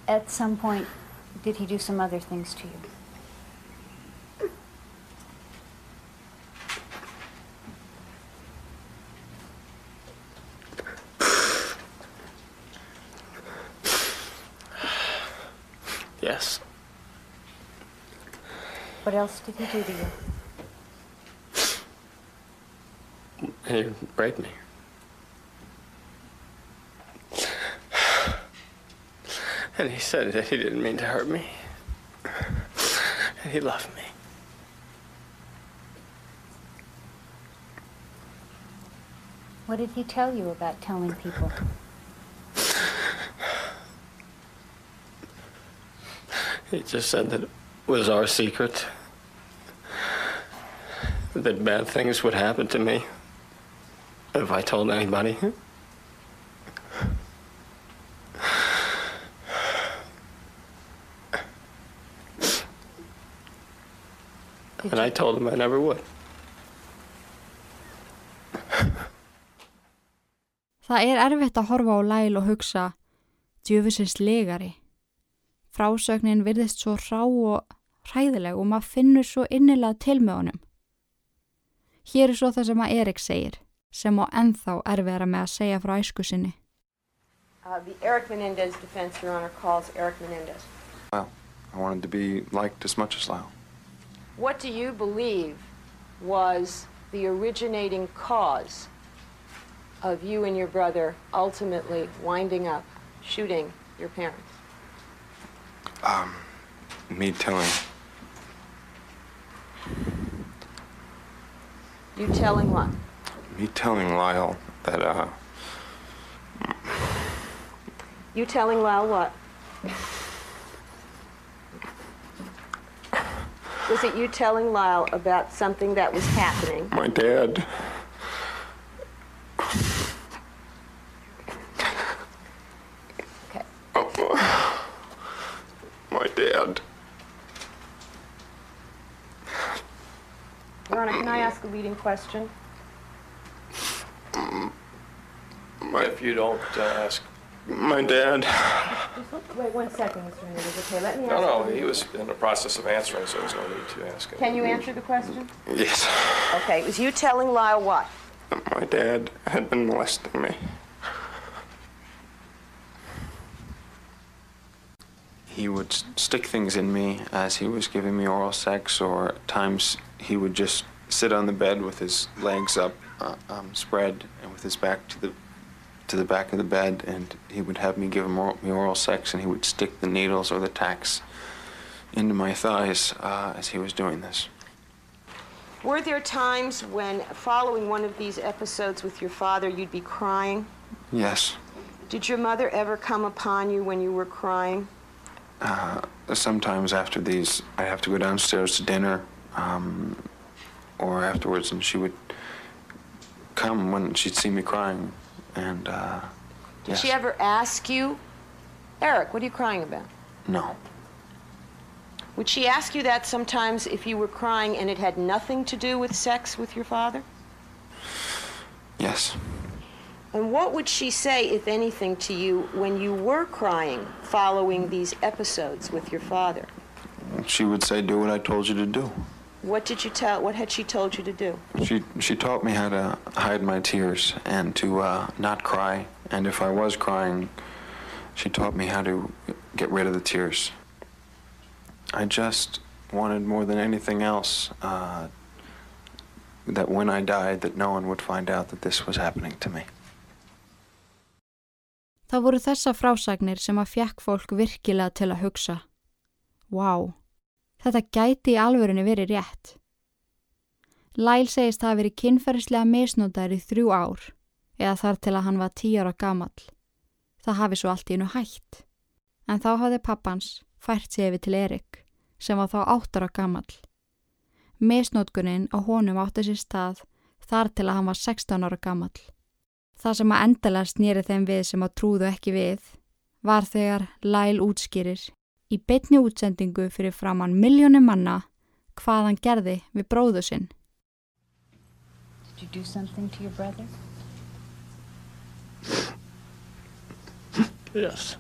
At some point, did he do some other things to you? Yes. What else did he do to you? He raped me. And he said that he didn't mean to hurt me. And he loved me. What did he tell you about telling people? He just said that it was our secret. That bad things would happen to me if I told anybody. And I told him I never would. Það er erfitt að horfa á Læl og hugsa djöfusins legari. Frásögnin virðist svo rá og hræðileg og maður finnur svo innilega til með honum. Hér er svo það sem að Erik segir, sem á ennþá erfiðara með að segja frá æsku sinni. Uh, the Eric Menendez defense, Your Honor, calls Eric Menendez. Well, I wanted to be liked as much as Lyle. What do you believe was the originating cause of you and your brother ultimately winding up shooting your parents? Um, me telling, You telling what? me telling Lyle that, uh, You telling Lyle what? Was it you telling Lyle about something that was happening? my dad, Okay. my dad, Your Honor, can I ask a leading question? my, If you don't uh, ask. my dad, Wait one second, Mr. Menendez. Okay, let me ask. No, no, he was in the process of answering, so there's no need to ask it. Can you answer the question? yes, Okay, it was you telling Lyle what? my dad had been molesting me. He would stick things in me as he was giving me oral sex, or at times he would just sit on the bed with his legs up, uh, um, spread, and with his back to the to the back of the bed and he would have me give him oral, me oral sex and he would stick the needles or the tacks into my thighs uh, as he was doing this. Were there times when, following one of these episodes with your father, you'd be crying? Yes. Did your mother ever come upon you when you were crying? Uh, sometimes after these, I'd have to go downstairs to dinner um, or afterwards, and she would come when she'd see me crying. And, uh, Did yes. she ever ask you, Eric, what are you crying about? No. Would she ask you that sometimes if you were crying and it had nothing to do with sex with your father? Yes. And what would she say, if anything, to you when you were crying following these episodes with your father? She would say, "Do what I told you to do." What did you tell? What had she told you to do? She she taught me how to hide my tears and to uh, not cry. And if I was crying, she taught me how to get rid of the tears. I just wanted more than anything else uh, that when I died, that no one would find out that this was happening to me. Það voru þessa frásagnir sem að fjekk fólk virkilega til að hugsa. Vá, þetta gæti í alvörunni verið rétt. Lyle segist það að verið kynferðislega misnótaður í þrjú ár eða þar til að hann var tíu ára gamall. Það hafi svo allt í hennu hætt. En þá hafði pappans fært sig yfir til Erik sem var þá átt ára gamall. Misnótkunnin á honum átti sér stað þar til að hann var 16 ára gamall. Það sem að endalega snýri þeim við sem að trúðu ekki við var þegar Lyle útskýrir í beitni útsendingu fyrir framann miljónum manna hvað hann gerði við bróðu sinn. Did you do something to your brother? Yes.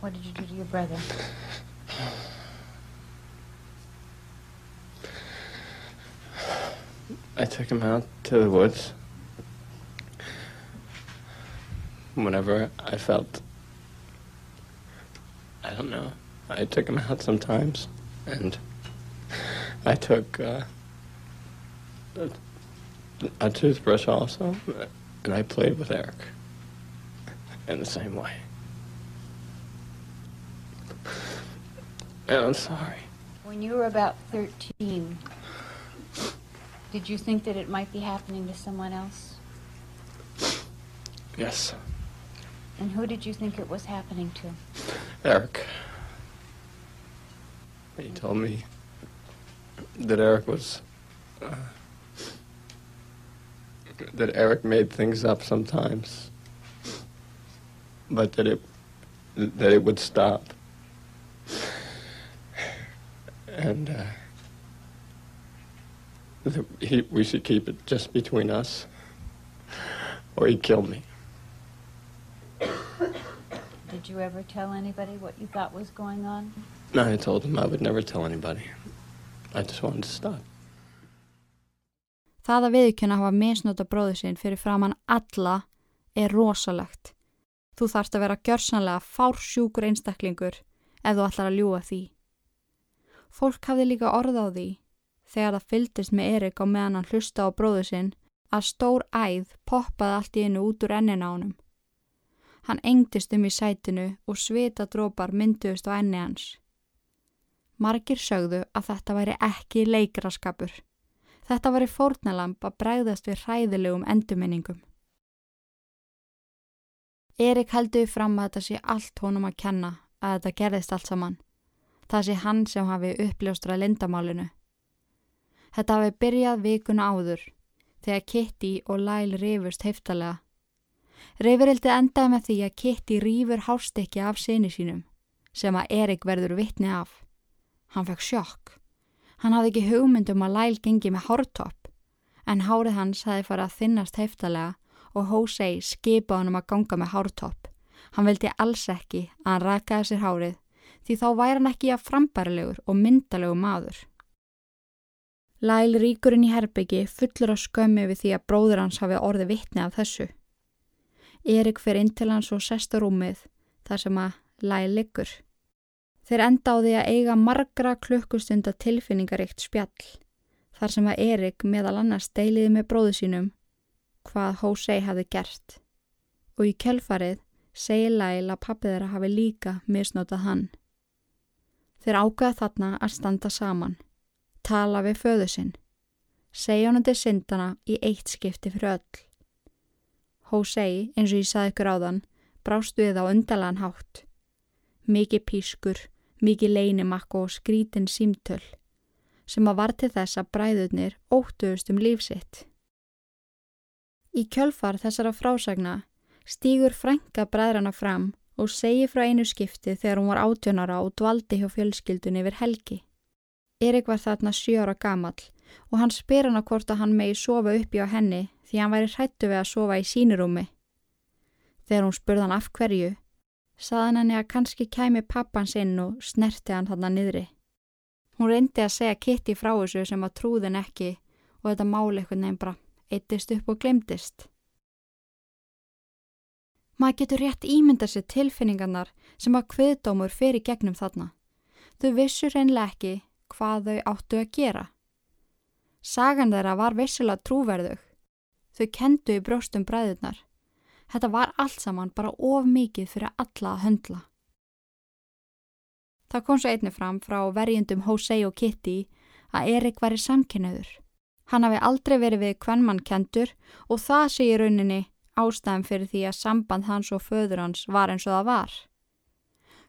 What did you do to your brother? I took him out to the woods. Whenever I felt, I don't know, I took him out sometimes, and I took uh, a, a toothbrush also, and I played with Eric in the same way. And I'm sorry. When you were about 13, did you think that it might be happening to someone else? Yes, And who did you think it was happening to? Eric. He told me that Eric was. Uh, that Eric made things up sometimes, but that it that it would stop, and uh, that he, we should keep it just between us, or he'd kill me. Did you ever tell anybody what you thought was going on? No, I told him I would never tell anybody. I just wanted to stop. Það að viðkjöna hafa misnóta bróðu sinn fyrir framann alla er rosalegt. Þú þarfst að vera gjörsanlega fársjúkur einstaklingur ef þú ætlar að ljúa því. Fólk hafði líka orð á því þegar það fyldist með Erik á meðan hann hlusta á bróðu sinn að stór æð poppaði allt í einu út úr ennin á honum. Hann engdist um í sætinu og svita drópar mynduðust á enni hans. Margir sögðu að þetta væri ekki leikraskapur. Þetta væri fórnalamb að bregðast við hræðilegum endurminningum. Erik heldur fram að þetta sé allt honum að kenna að þetta gerðist allt saman. Það sé hann sem hafi uppljóstrað lindamálinu. Þetta hafi byrjað vikuna áður þegar Kitty og Lyle rifust heiftalega. Rifurildið endaði með því að Kitty rýfur hástekki af sinni sínum sem að Erik verður vitni af. Hann fekk sjokk. Hann hafði ekki hugmyndum að Lyle gengi með hártopp en hárið hans hafi farið að þinnast heiftalega og Hosei skipa honum að ganga með hártopp. Hann vildi alls ekki að hann rakaði sér hárið því þá væri hann ekki að frambærilegur og myndalegu maður. Lyle ríkur inn í herbyggi fullur á skömmi við því að bróður hans hafi orði vitni af þessu. Erik fer inn til hans og sest á rúmið þar sem að Lyle liggur. Þeir enda á því að eiga margra klukkustunda tilfinningaríkt spjall þar sem að Erik meðal annars deiliði með bróðu sínum hvað Hosei hafði gert og í kjölfarið segi Lyle að pappið þeirra hafi líka misnotað hann. Þeir ákveða þarna að standa saman, tala við föðu sinn, segja honum til syndana í eitt skipti fyrir öll. Hosei, eins og ég saði ykkur áðan, brást við á undalan hátt. Mikið pískur, mikið leinimakk og skrítin símtöl sem að var til þess að bræðurnir óttuðust um lífsitt. Í kjölfar þessara frásagna stýgur frænka bræðrana fram og segi frá einu skipti þegar hún var átjónara og dvaldi hjá fjölskyldun yfir helgi. Erik var þarna sjóra gamall og hann spyr hann að hvort að hann megi sofa uppi á henni því hann væri hrættu við að sofa í sínirúmi. Þegar hún spurði hann af hverju, saðan henni að kannski kæmi pappans inn og snerti hann þarna niðri. Hún reyndi að segja Kitty frá þessu sem að trúðin ekki og þetta máli eitthvað nefn bara eittist upp og glemdist. Maður getur rétt ímynda sér tilfinningarnar sem að kviðdómur fyrir gegnum þarna. Þau vissur reynlega ekki hvað þau áttu að gera. Sagan þeirra var vissilega trúverðug. Þau kendu í brjóstum bræðurnar. Þetta var allt saman bara of mikið fyrir alla að höndla. Það kom svo einni fram frá verjendum Hosei og Kitty að Erik var í samkynnaður. Hann hafi aldrei verið við kvennmann kentur og það sé í rauninni ástæðum fyrir því að samband hans og föður hans var eins og það var.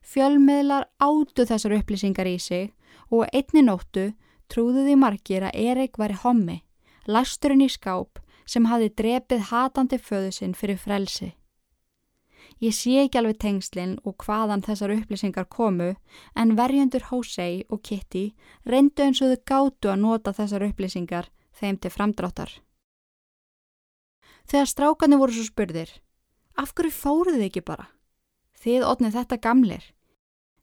Fjölmiðlar áttu þessar upplýsingar í sig og einni nóttu trúðu því margir að Erik var í hommi, lasturinn í skáp sem hafi drepið hatandi föðu sinn fyrir frelsi. Ég sé ekki alveg tengslinn og hvaðan þessar upplýsingar komu en verjendur Hosei og Kitty reyndu eins og þau gáttu að nota þessar upplýsingar þeim til framdráttar. Þegar strákarnir voru svo spurðir, af hverju fóruð þið ekki bara? Þið otnið þetta gamlir.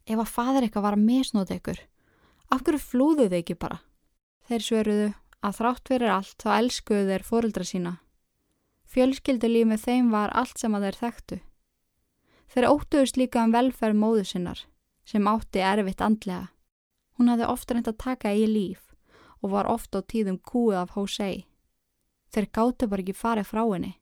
Ef að fadur eitthvað var að misnóta ykkur, af hverju flúðuð þið ekki bara? Þeir svöruðu að þrátt fyrir allt þá elskuðu þeir fóruldra sína. Fjölskyldulíf með þeim var allt sem að þeir þekktu. Þeir óttuðust líka um velferð móðu sinnar sem átti erfitt andlega. Hún hafði ofta reynd að taka í líf og var ofta á tíðum kúið af Hosei. Þeir gáttu bara ekki farið frá henni.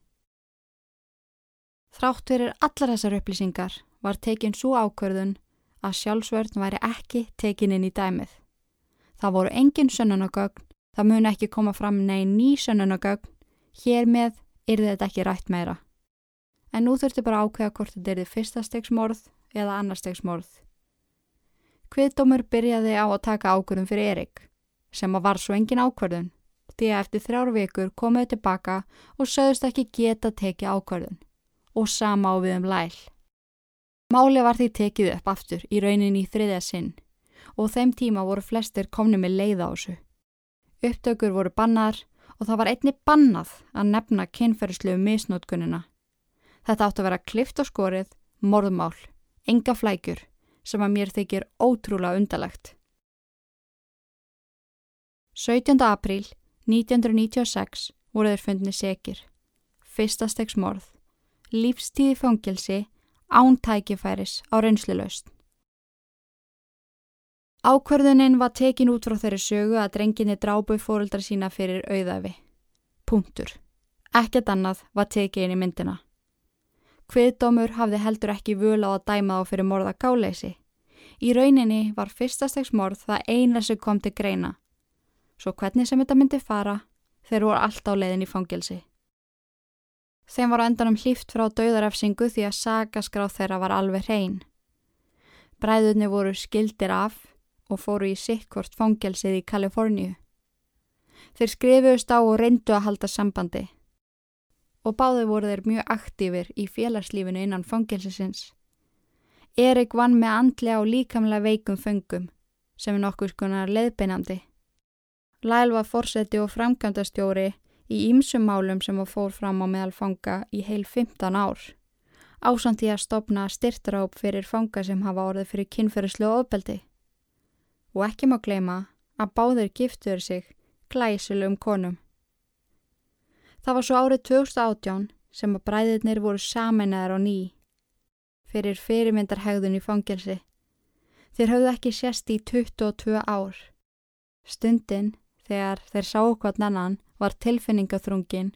Þrátt fyrir allar þessar upplýsingar var tekinn svo ákverðun að sjálfsvörn væri ekki tekinn inn í dæmið. Það voru engin sönnunagögn, það muni ekki koma fram negin ný sönnunagögn, hér með er þetta ekki rætt meira en nú þurfti bara ákveða hvort þetta er þið fyrsta stegsmorð eða annar stegsmorð. Kviðdómur byrjaði á að taka ákvörðun fyrir Erik, sem að var svo engin ákvörðun, því að eftir þrjár vikur komuðu tilbaka og sögðust ekki geta tekið ákvörðun, og sama á við um læl. Máli var því tekið upp aftur í raunin í þriðja sinn, og þeim tíma voru flestir komni með leið á þessu. Upptökur voru bannar og það var einni bannað að nefna kynferðslu misnótkunina Þetta átt að vera klift og skorið, morðmál, enga flækjur sem að mér þykir ótrúlega undalegt. 17. apríl 1996 voru þeir fundni sekir. Fyrsta stegs morð. Lífstíði fangilsi án tækifæris á reynslilaust. Ákverðuninn var tekin út frá þeirri sögu að drenginni drábu fóruldra sína fyrir auðafi. Punktur. Ekkert annað var tekið inn í myndina. Hviðdómur hafði heldur ekki völu á að dæma þá fyrir morða gáleysi. Í rauninni var fyrstastegs morð það eina sem kom til greina. Svo hvernig sem þetta myndi fara, þeir voru allt á leiðin í fangilsi. Þeim var endanum hlýft frá dauðarefsingu því að sagaskráð þeirra var alveg hrein. Bræðunni voru skildir af og fóru í sikkvort fangilsið í Kaliforníu. Þeir skrifuðust á og reyndu að halda sambandi og báði voru þeir mjög aktífir í félagslífinu innan fangilsins. Erik vann með andlega og líkamlega veikum föngum sem er nokkuð skonar leðbeinandi. Læl var fórseti og framkvæmdastjóri í ýmsum málum sem var fór fram á meðal fanga í heil 15 ár. Ásamt í að stopna styrtaráp fyrir fanga sem hafa orðið fyrir kynferðislu og ofbeldi. Og ekki má gleima að báðir giftur sig glæsilegum konum. Það var svo árið 2018 sem að bræðirnir voru saminæðar á ný fyrir fyrirmyndarhegðun í fangelsi. Þeir höfðu ekki sérst í 22 ár. Stundin þegar þeir sáu hvern annan var tilfinningaþrungin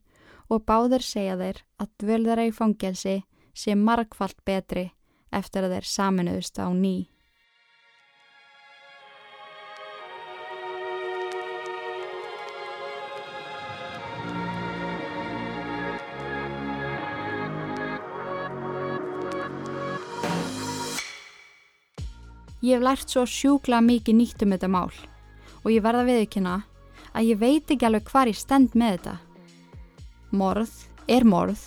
og báðir segja þeir að dvölðara í fangelsi sé margfalt betri eftir að þeir saminuðust á ný. Ég hef lært svo sjúkla mikið nýtt um þetta mál og ég verða viðkynna að ég veit ekki alveg hvar ég stend með þetta. Morð er morð,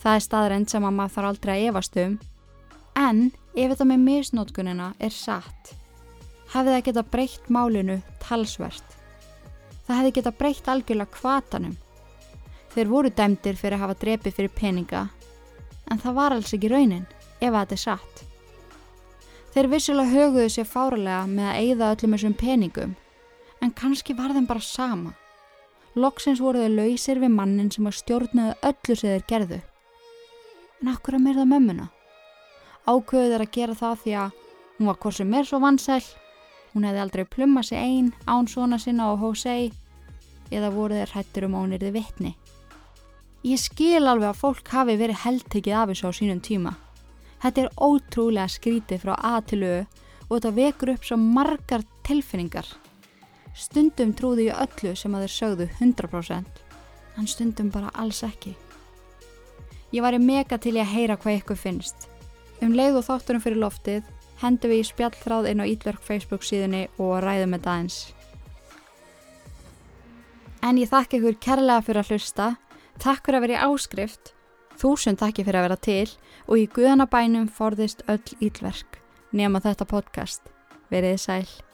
það er staðrænt sem að maður þarf aldrei að efast um, en ef þetta með misnótkunina er satt, hefði það geta breytt málinu talsvert. Það hefði geta breytt algjörlega kvatanum. Þeir voru dæmdir fyrir að hafa drepið fyrir peninga, en það var alls ekki raunin ef þetta er satt. Þeir vissulega höguðu sér fáralega með að eigða öllum þessum peningum, en kannski var þeim bara sama. Loksins voru þeir lausir við mannin sem að stjórnaði öllu sem þeir gerðu. En okkur að myrða mömmuna? Ákveðu þeir að gera það því að hún var hvort sem er svo vansæl, hún hefði aldrei plumma sig einn án svona sinna og Hosei, eða voru þeir hættur um ánirði vittni. Ég skil alveg að fólk hafi verið heldtekið af þessu á sínum tíma. Þetta er ótrúlega skrítið frá A til Ö og þetta vekur upp svo margar tilfinningar. Stundum trúði ég öllu sem að þeir sögðu 100% en stundum bara alls ekki. Ég var í mega til ég að heyra hvað ykkur finnst. Um leið og þátturum fyrir loftið hendum við í spjallþráð inn á Ídverk Facebook síðunni og ræðum með dagins. En ég þakka ykkur kærlega fyrir að hlusta, takk fyrir að vera í áskrift, þúsund takki fyrir að vera til og í guðanabænum forðist öll Ídverk nema þetta podcast. Verið sæl.